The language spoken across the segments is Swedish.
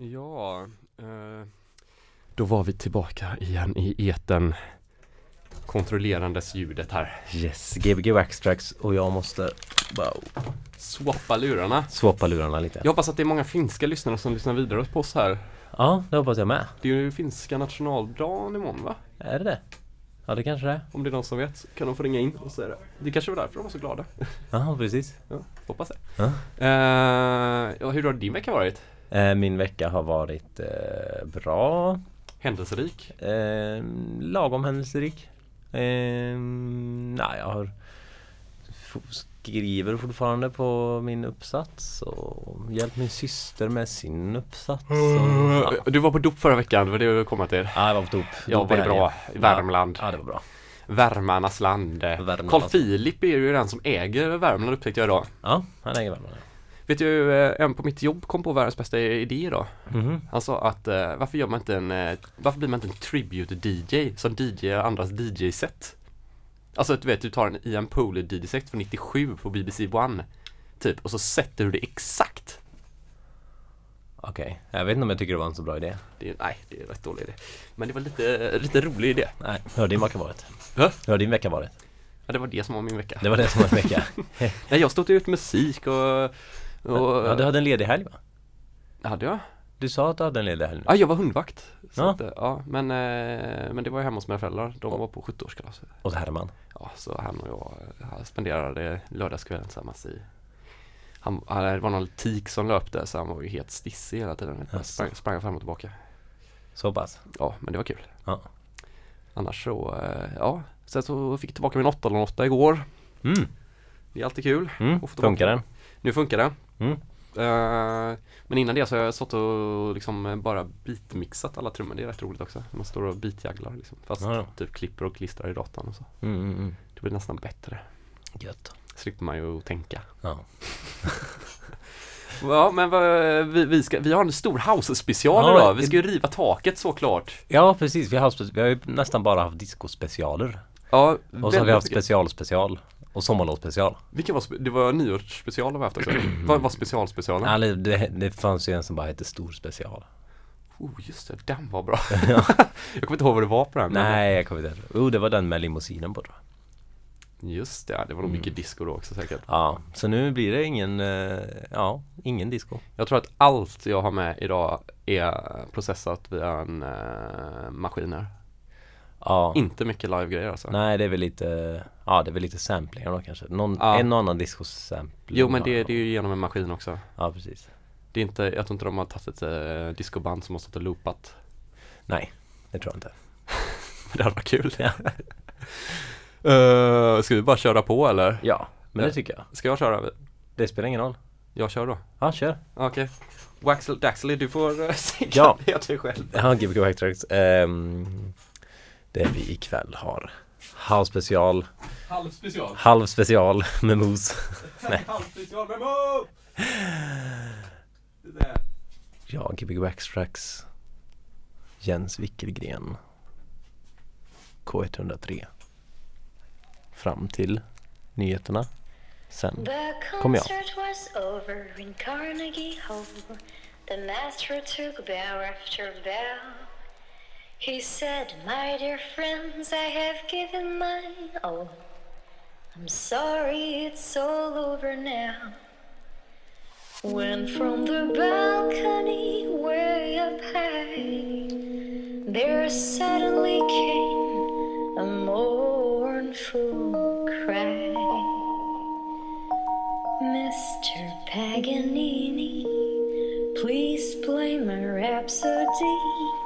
Ja, eh, då var vi tillbaka igen i eten kontrollerandes ljudet här. Yes, Gbg Waxtrax och jag måste bara Swappa lurarna. swappa lurarna lite. Jag hoppas att det är många finska lyssnare som lyssnar vidare på oss här. Ja, det hoppas jag med. Det är ju finska nationaldagen imorgon va? Är det det? Ja, det kanske det är. Om det är någon som vet så kan de få ringa in och säga det. Det kanske var därför de var så glada. Ja, precis. Ja, hoppas det. Ja. Ja, hur har din vecka varit? Eh, min vecka har varit eh, bra. Händelserik? Eh, lagom händelserik. Nej, jag har skriver fortfarande på min uppsats och hjälpt min syster med sin uppsats. Och, ja. Du var på dop förra veckan, det var det jag kom till. ja, jag var på dop. Ja, Dop var det bra? I Värmland. Ja, det var bra. Värmarnas land. Värmarnas- Carl Philip är ju den som äger Värmland upptäckte jag idag. Ja, han äger Värmland. Vet du, eh, en på mitt jobb kom på världens bästa idé idag. Mhm. Han sa att eh, varför gör man inte en, eh, varför blir man inte en tribute DJ som DJ andras DJ-set? Alltså du vet, du tar en Ian Poole DJ-set från 97 på BBC One. Typ, och så sätter du det exakt. Okej, jag vet inte om jag tycker det var en så bra idé. Det nej, det är en rätt dålig idé. Men det var lite, lite rolig idé. Nej, hur har din vecka varit? Va? Hur har din vecka varit? Ja, det var det som var min vecka. Det var det som var en vecka. Nej, jag stod ut musik och... och ja, du hade en ledig helg va? Hade jag? Du sa att du hade en ledig helg. Ja, jag var hundvakt. Ja. Att, eh, ja men, eh, men det var ju hemma hos mina föräldrar. De var på 70-årskalas. Och Herman. Ja, så han och jag eh, spenderade lördagskvällen tillsammans i han, det var någon tik som löpte så han var ju helt stissig hela tiden. Jaså. sprang, sprang fram och tillbaka. Så pass. Ja, men det var kul. Ja. Annars så, ja. Sen så fick jag tillbaka min 808 igår. Mm. Det är alltid kul. Mm. Funkar den? Nu funkar det. Mm. Eh, men innan det så har jag stått och liksom bara beatmixat alla trummor. Det är rätt roligt också. Man står och beatjaglar liksom. Fast Ja, ja. typ klipper och klistrar i datorn och så. Mm, mm, mm. Det blir nästan bättre. Gött. Slipper man ju tänka. Ja. Ja men vi, vi, ska, vi har en stor house-special Ja, idag. Vi ska ju riva taket såklart. ja, precis. Vi har, vi har ju nästan bara haft discospecialer. Ja, Och så har vi haft special-special. Och sommarlovsspecial. Vilken var, det var nyårsspecial vi haft också. Vad var specialspecialen? Eller det, det fanns ju en som bara hette stor special. Oh just det, den var bra. jag kommer inte ihåg vad det var på den. Nej, jag kommer inte ihåg. Oh, det var den med limousinen på tror jag. Just det, det var nog mycket disco då också säkert. Ja, så nu blir det ingen, eh, ja, ingen disco. Jag tror att allt jag har med idag är processat via en uh, maskin här. Ja. Inte mycket live-grejer alltså. Nej, det är väl lite, ja det är väl lite samplingar då kanske. Någon, Ja. en och annan disco-sampling. Jo men det, det är ju genom en maskin också. Ja, precis. Det är inte, jag tror inte de har tagit ett uh, discoband som har stått och loopat. Nej, det tror jag inte. Men det hade varit kul. Ja. Eh, ska vi bara köra på eller? Ja, men det tycker jag. Ska jag köra? Det spelar ingen roll. Jag kör då. Ja, kör. Okej. Waxel Daxley, du får uh, säga Ja. det dig själv. Ja, Gbg Backtracks. Um, där vi ikväll har halv special, Halv special. halv special med mos. Nej. Halv special med Mo! Det där. Ja, Gbg Backtracks. Jens Wickelgren. K103. Fram till nyheterna. Sen The kommer jag. The master took bow after bow. He said, My dear friends, I have given my all. I'm sorry it's all over now. When from the balcony way up high, there suddenly came a mournful cry. Mr. Paganini, please play my rhapsody.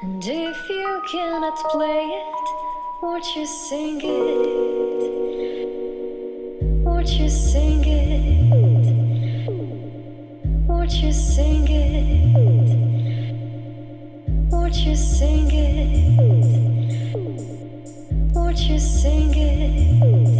And if you cannot play it, won't you sing it? Won't you sing it? Won't you sing it? Won't you sing it? Won't you sing it?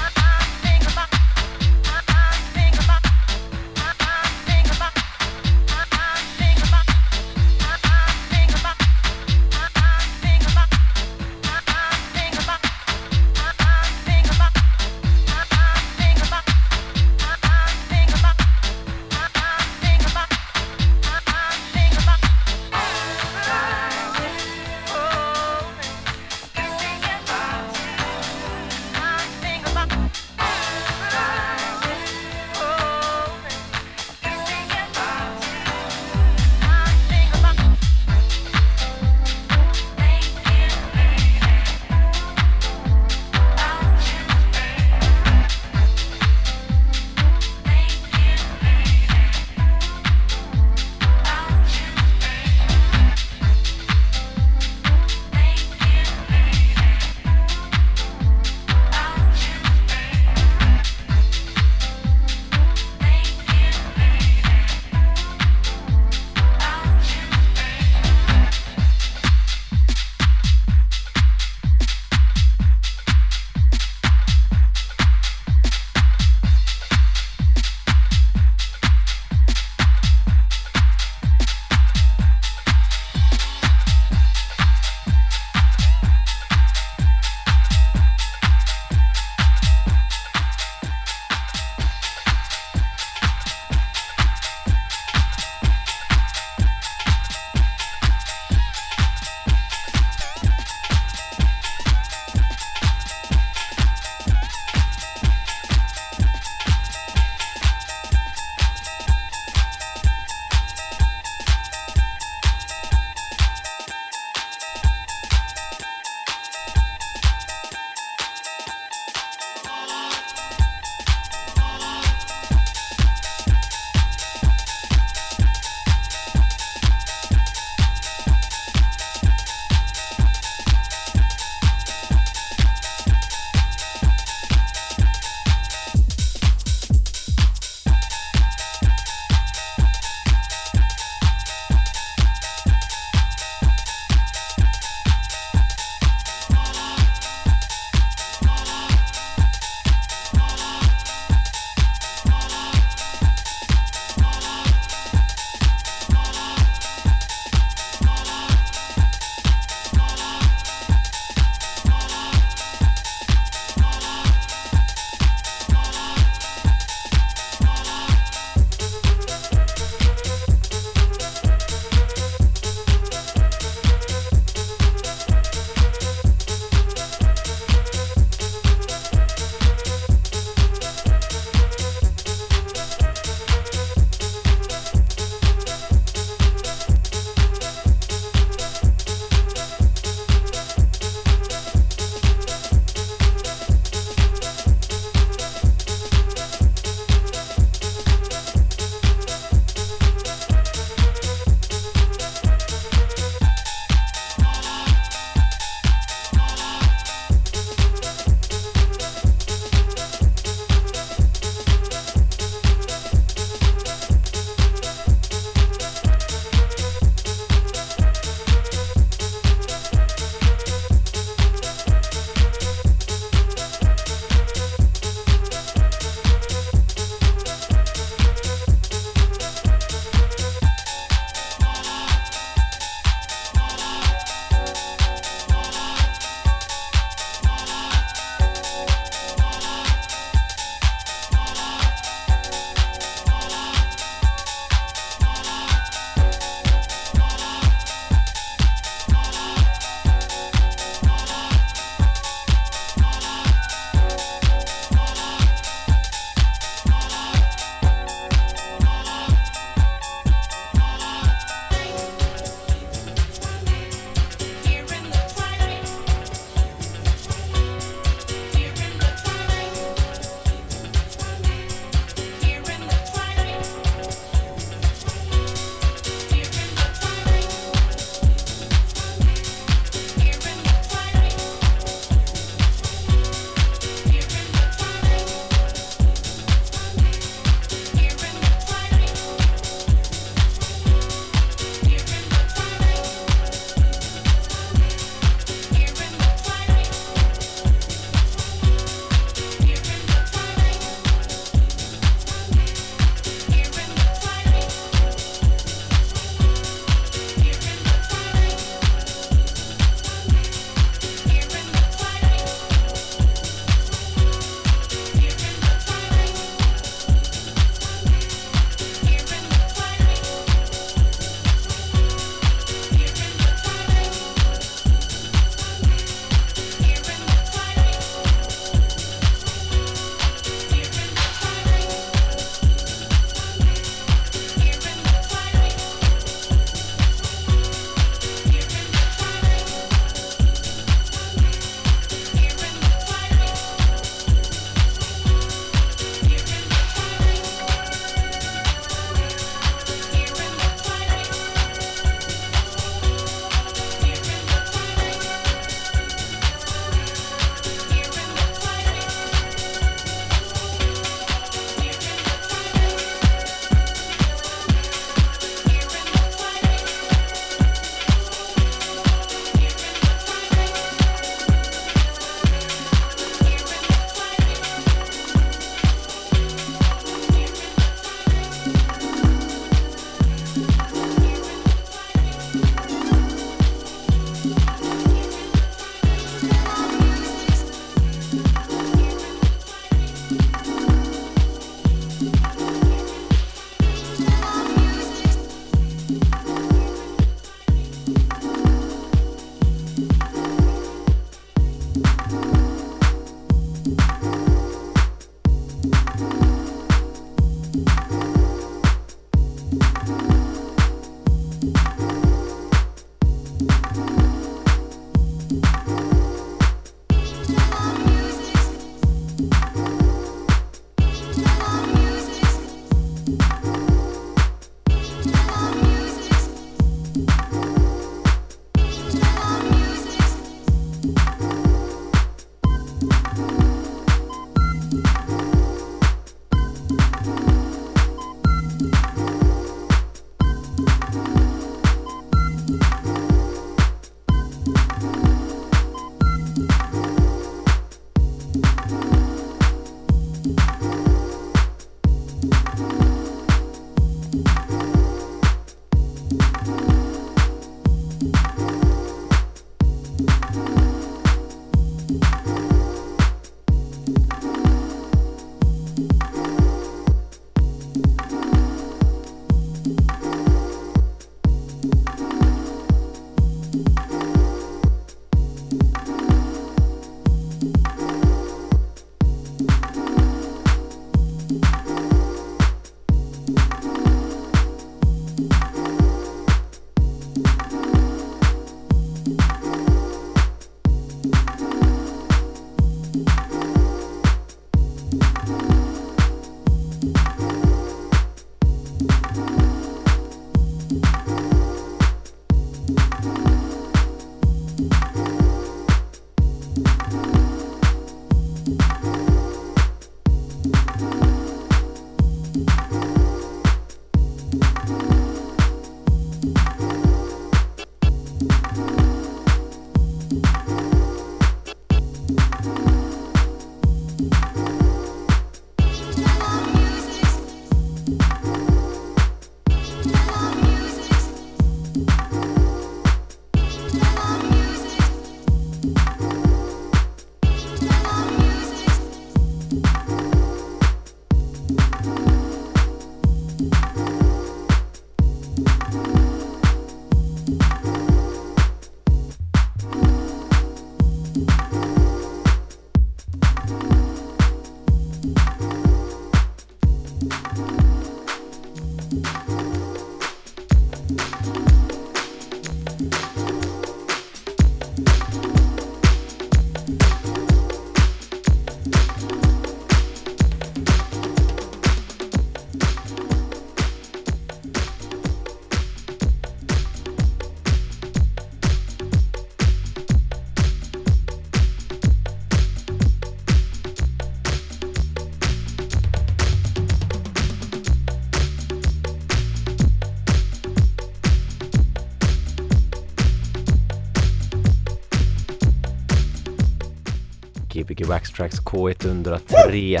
Tracks K103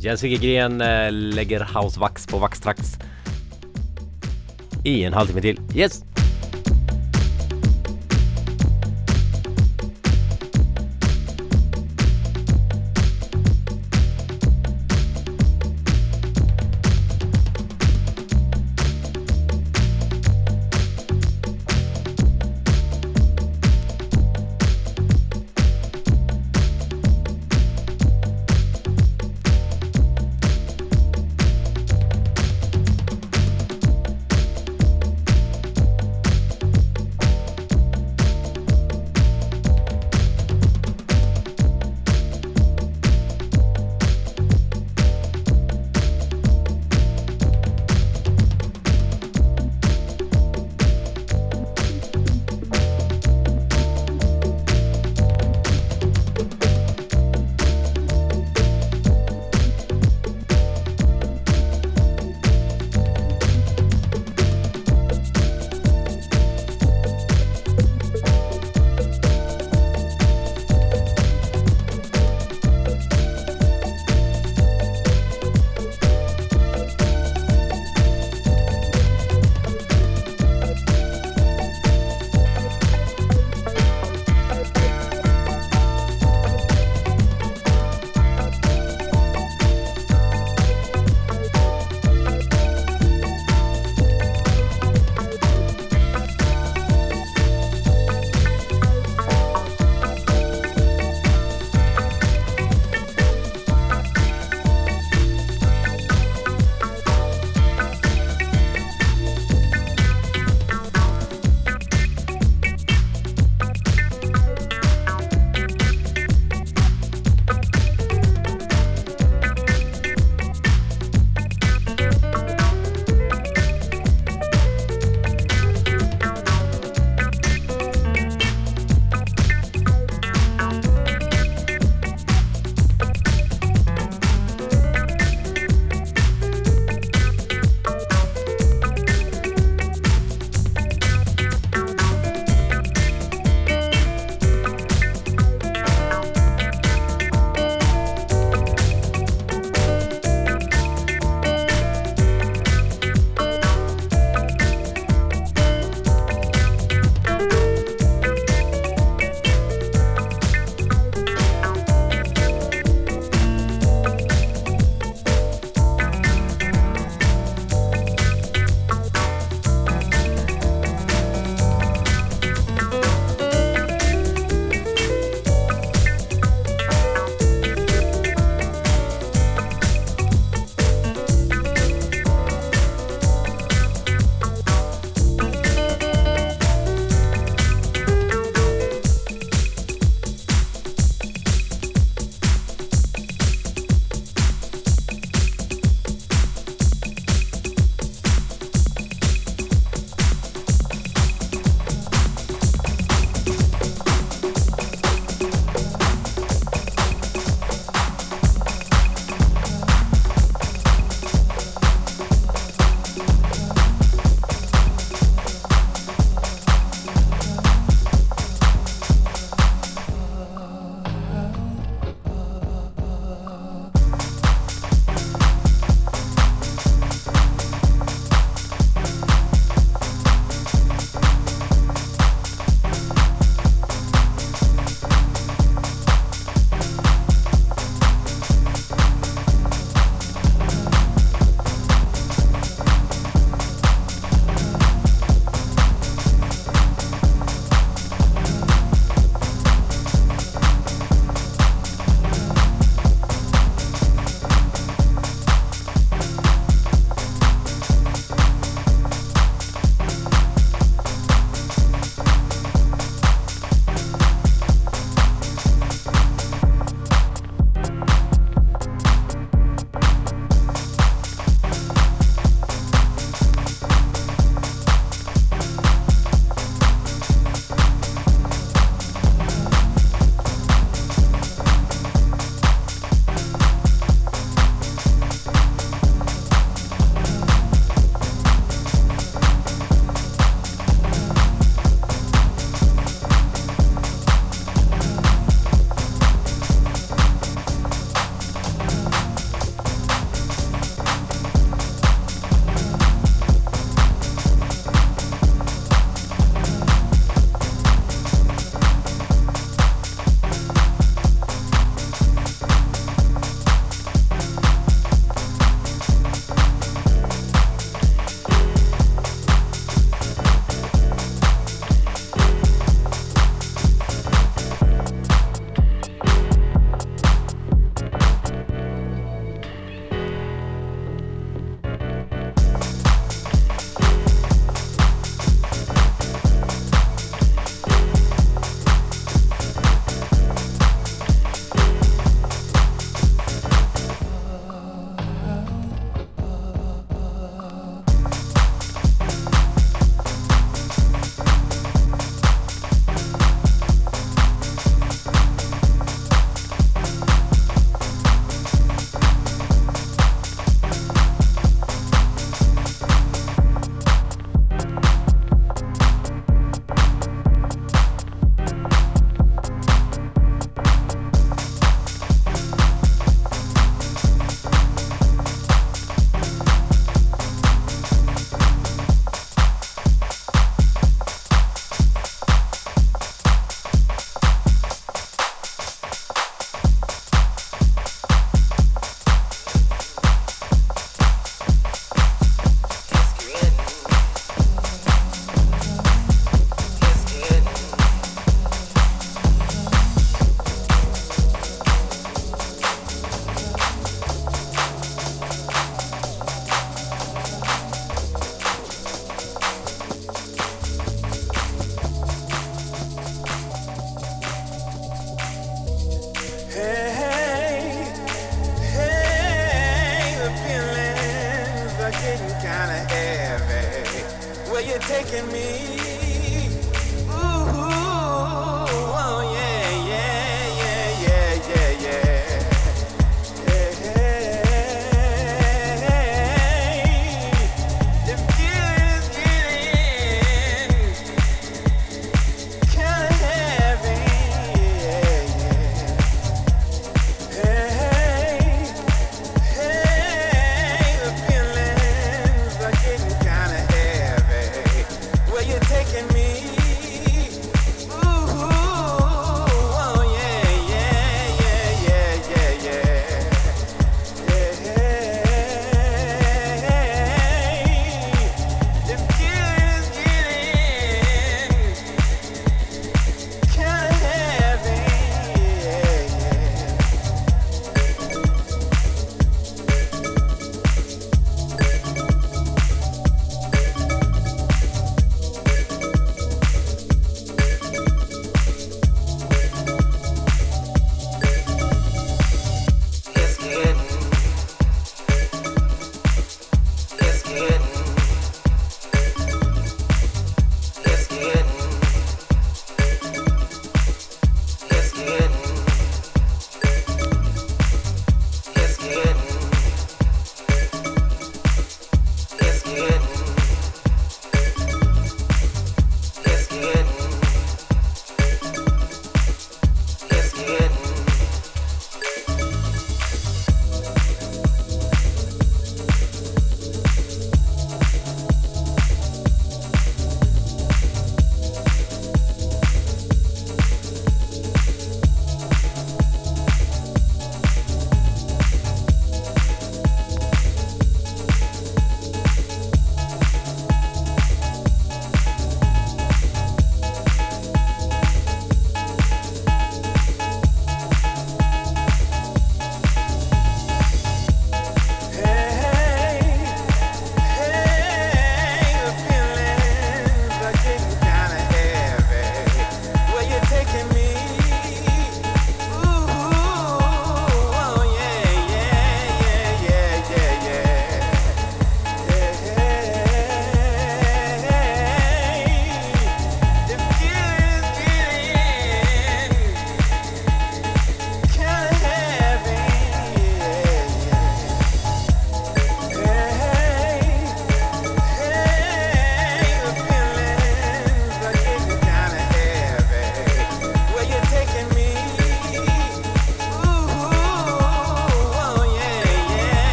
Jens Wikegren lägger housevax på Vaxtrax i en halvtimme till. Yes!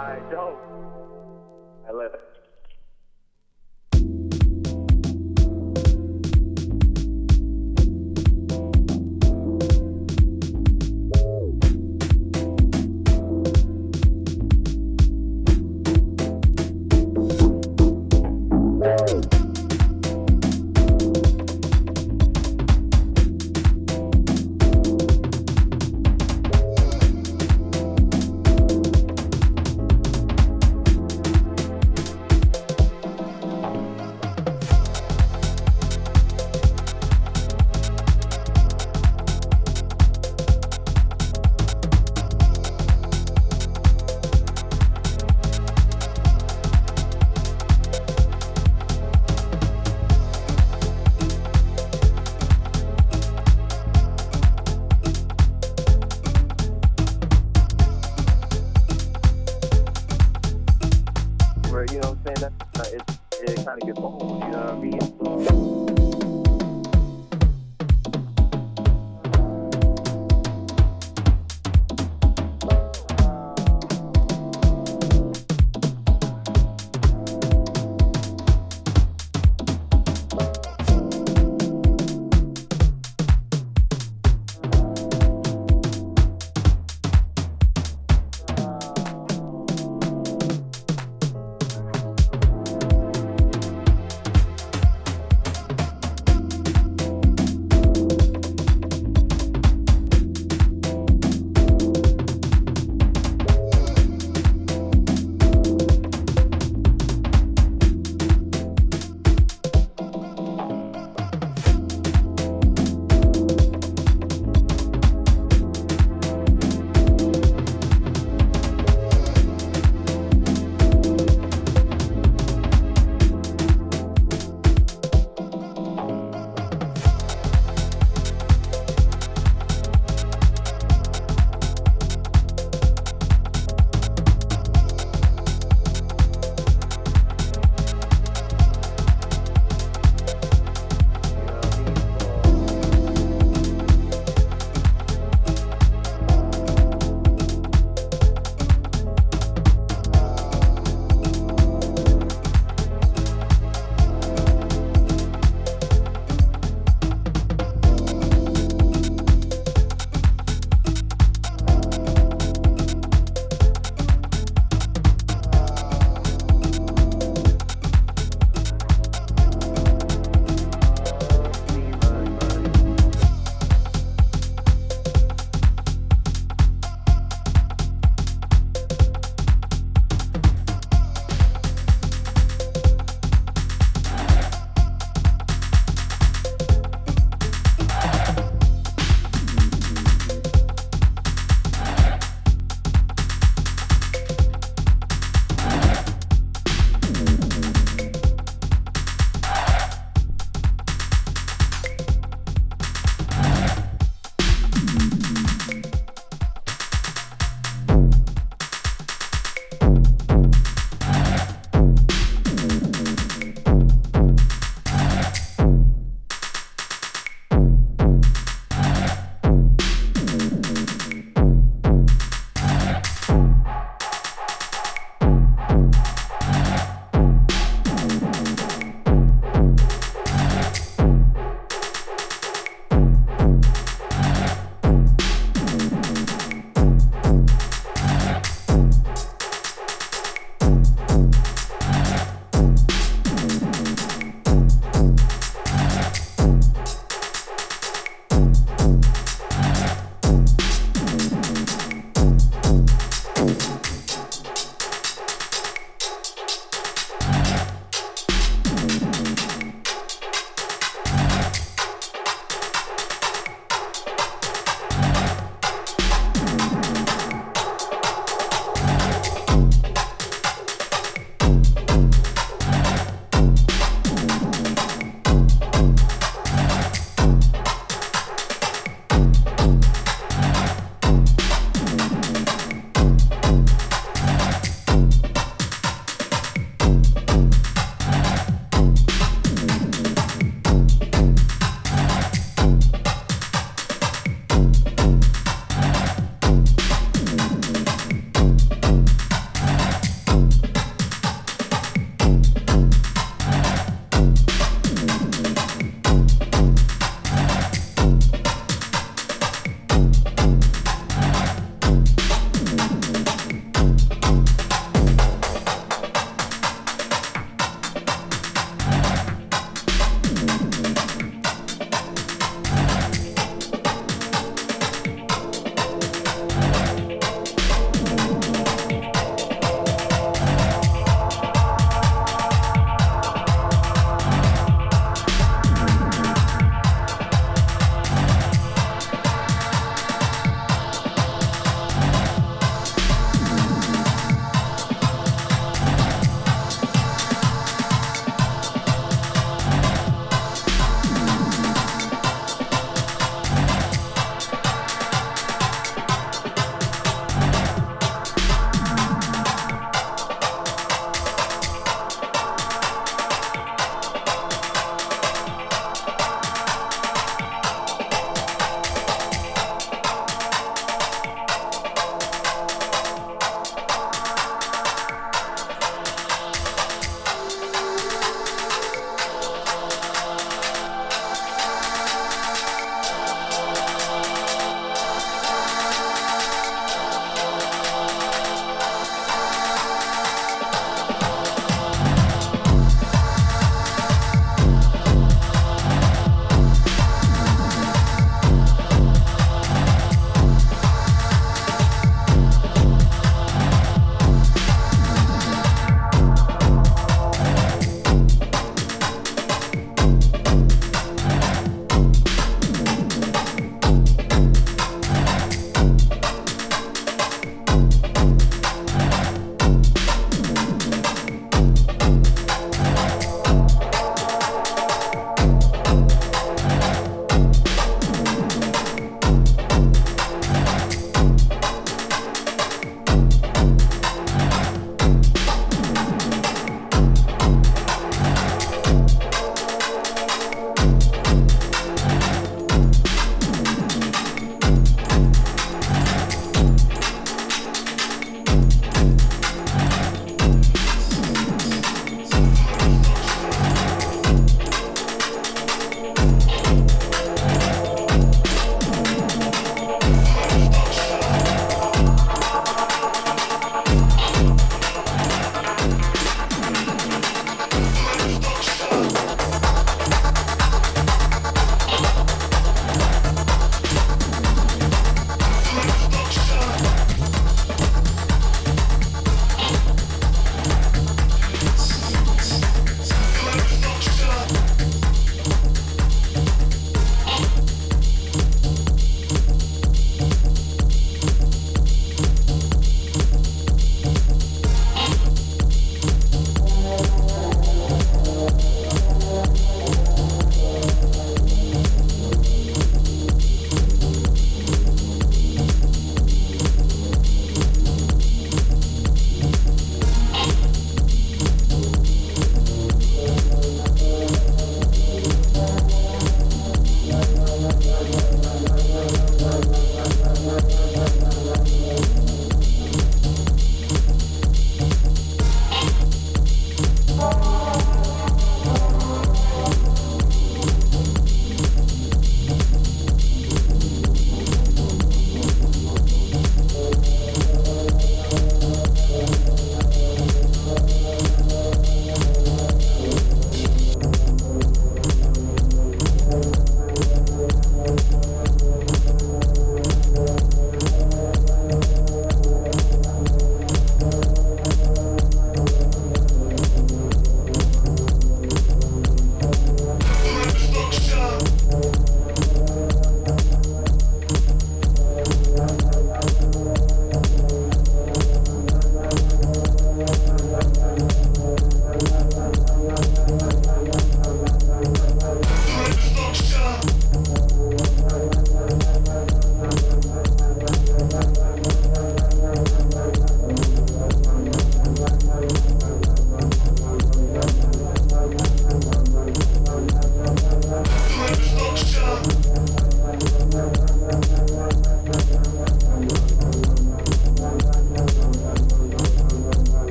All right, dope. I love it.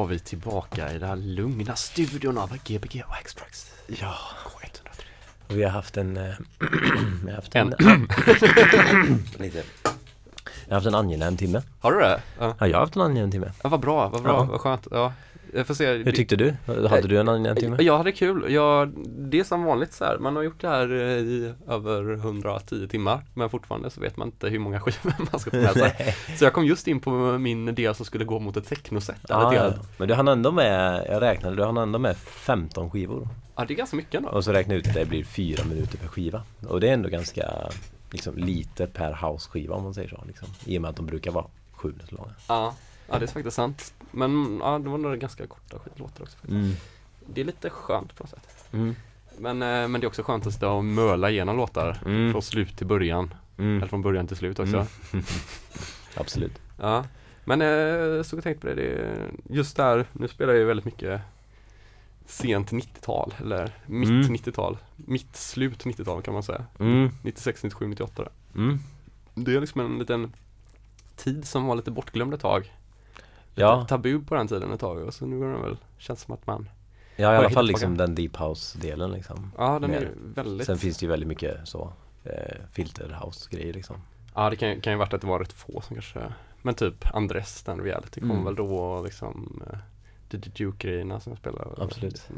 Var vi tillbaka i den här lugna studion av Gbg Wax Tracks. Ja, K103. och vi har haft en... vi har haft en... lite. Jag har haft en angenäm timme. Har du det? Ja. Ja, jag har haft en angenäm timme. ja, vad bra, vad bra, Ja. vad skönt. Ja, jag får se. Hur tyckte du? Hade du en angenäm timme? Jag hade kul. Jag, det är som vanligt så här. Man har gjort det här eh, i över 110 timmar men fortfarande så vet man inte hur många skivor man ska få med sig. Så jag kom just in på min idé som skulle gå mot ett technoset. där Ja. Men du hann ändå med, jag räknade, du hann ändå med 15 skivor. ja, det är ganska mycket ändå. Och så räknade jag ut att det blir fyra minuter per skiva. Och det är ändå ganska liksom, lite per house-skiva om man säger så. Liksom. I och med att de brukar vara sju minuter långa. Ja, ja det är faktiskt sant. Men ja, det var några ganska korta skitlåtar också. faktiskt. Mm. Det är lite skönt på något sätt. Mm. Men, eh, men det är också skönt att sitta och möla igenom låtar Mm. från slut till början. Mm. Eller från början till slut också. Mm. Absolut. Ja. Men eh, så jag tänkte på det, det just där, nu spelar jag ju väldigt mycket sent 90-tal eller mitt Mm. 90-tal. Mitt slut 90-tal kan man säga. Mm. 96, 97, 98. där. Mm. Det är liksom en liten tid som var lite bortglömd ett tag. Ja. tabu på den tiden ett tag och så nu är det väl, känns som att man Ja, i alla fall liksom den deep house-delen liksom. Ja, den är Mer. ju väldigt Sen finns det ju väldigt mycket så eh, filter house-grejer liksom. Ja det kan, ju- kan ju varit att det var rätt få som kanske Men typ Andres, den reality kom Mm. väl då och liksom The Duke-grejerna som spelar Absolut. liksom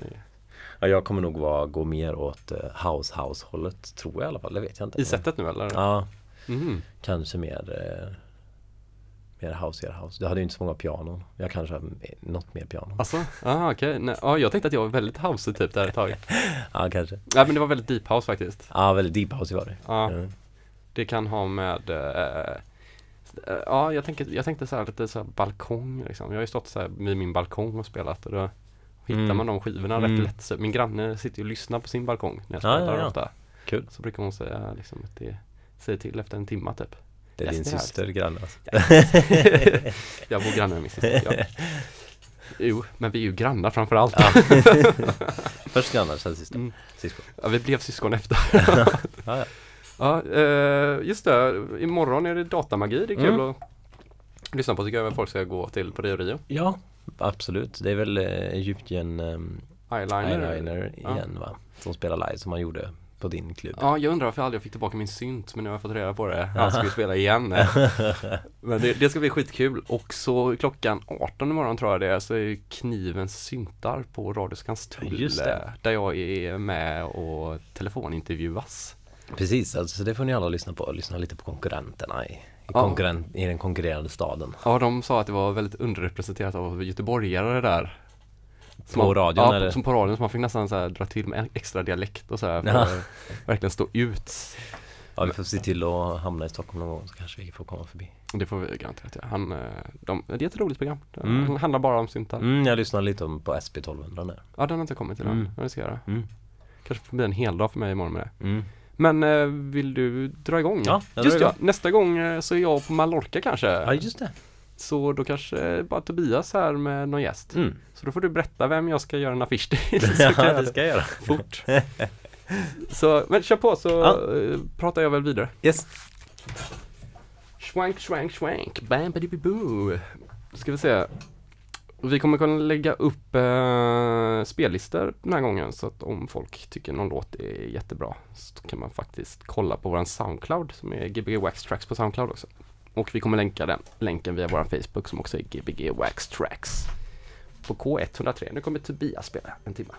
Ja, jag kommer nog vara, gå mer åt eh, house-house-hållet tror jag i alla fall. Det vet jag inte. I sättet nu eller? Ja, Mhm. kanske mer Mer houseigare house. Du hade ju inte så många pianon. Jag kanske har något mer piano. Alltså, ah, okej, Nej, ja jag tänkte att jag var väldigt house typ där ett tag Ja, kanske. Nej men det var väldigt deep house faktiskt Ja, väldigt deep house var det. Ja, Mm. det kan ha med eh, eh, Ja, jag, tänker, jag tänkte så här lite så här balkong liksom. Jag har ju stått så här vid min balkong och spelat och då hittar Mm. man de skivorna Mm. rätt lätt. Så min granne sitter ju och lyssnar på sin balkong när jag Ja, spelar ja, ja. ofta. Kul. Så brukar hon säga liksom att det säger till efter en timma typ. Det är Yes, din är syster granne alltså. jag bor granne med min syster. Ja. Jo, men vi är ju grannar framför allt. Först grannar, sen syster. Mm. Syskon. Ja, vi blev syskon efter. Ja, ja. Ja, eh, just det. Imorgon är det datamagi. Det är kul Mm. att lyssna på tycker jag. Folk ska gå till på Rio Rio. ja, absolut. Det är väl eh, Egyptian um, Eyeliner. eyeliner Ja. igen va? Som spelar live som man gjorde på din klubb. Ja, jag undrar varför jag aldrig fick tillbaka min synt, men nu har jag fått reda på det. Han ska ju spela igen. men det, det ska bli skitkul. Och så klockan 18 imorgon tror jag det är, så är ju Knivens syntar på Radio Skanstull. Just det. eh, Där jag är med och telefonintervjuas. Precis, alltså, så det får ni alla lyssna på. Lyssna lite på konkurrenterna i, i, Ja. konkurrent, i den konkurrerande staden. Ja, de sa att det var väldigt underrepresenterat av göteborgare där. Som På radion, ja, eller? som på radion, så man fick nästan så här, dra till med extra dialekt och så här för Ja. att verkligen stå ut. Ja, vi får se till att hamna i Stockholm någon gång så kanske vi får komma förbi. Det får vi garanterat göra. Han, eh, de, det är ett roligt program. Det Mm. handlar bara om syntar. Mm, jag lyssnade lite om på SP 1200 nu. Ja, den har inte kommit till Mm. den. Ja, det ska jag göra. Mm. Kanske får bli en hel dag för mig imorgon med det. Mm. Men eh, vill du dra igång? Ja, jag Just ja, igång. nästa gång eh, så är jag på Mallorca kanske. Ja, just det. Så då kanske bara Tobias här med någon gäst. Mm. Så då får du berätta vem jag ska göra en affisch till. Så Ja, det ska jag göra. fort. så, men kör på så Ja. eh, pratar jag väl vidare. Yes. Schwank, schwank, schwank, bam, bidi, boo. Ska vi se. Vi kommer kunna lägga upp eh, spellistor den här gången så att om folk tycker någon låt är jättebra så kan man faktiskt kolla på våran Soundcloud som är Gbg Wax Tracks på Soundcloud också. Och vi kommer länka den länken via vår Facebook som också är Gbg Wax Tracks. På K103. Nu kommer Tobias spela en timme.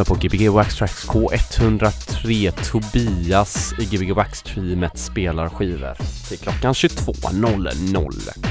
Lyssnar på Gbg Wax Tracks K103 Tobias i Gbg Wax Teamet spelar skivor till klockan 22.00.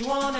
you want.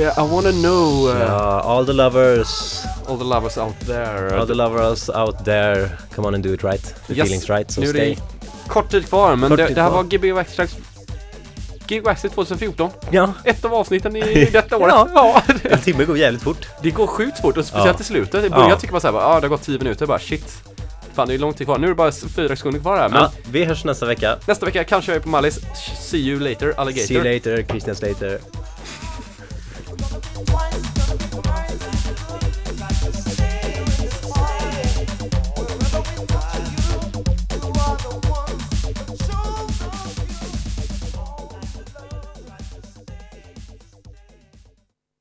Yeah, I wanna know uh, Ja, all the lovers, all the lovers out there. all the lovers out there, come on and do it right. The Yes. feelings right, so nu är stay. det kort tid kvar, men det, tid det här kvar. var Gbg Waxtrax Gbg Waxtrax 2014. Ja, Ett av avsnitten i, i detta året. Ja. ja. en timme går jävligt fort. Det går sjukt fort och speciellt Ja. i slutet. I början Ja. tycker man såhär, ja ah, det har gått 10 minuter, bara shit. Fan det är lång tid kvar. Nu är det bara fyra sekunder kvar här. Men Ja, vi hörs nästa vecka. nästa vecka kanske jag är på Mallis. See you later, alligator. See you later, Christian Slater.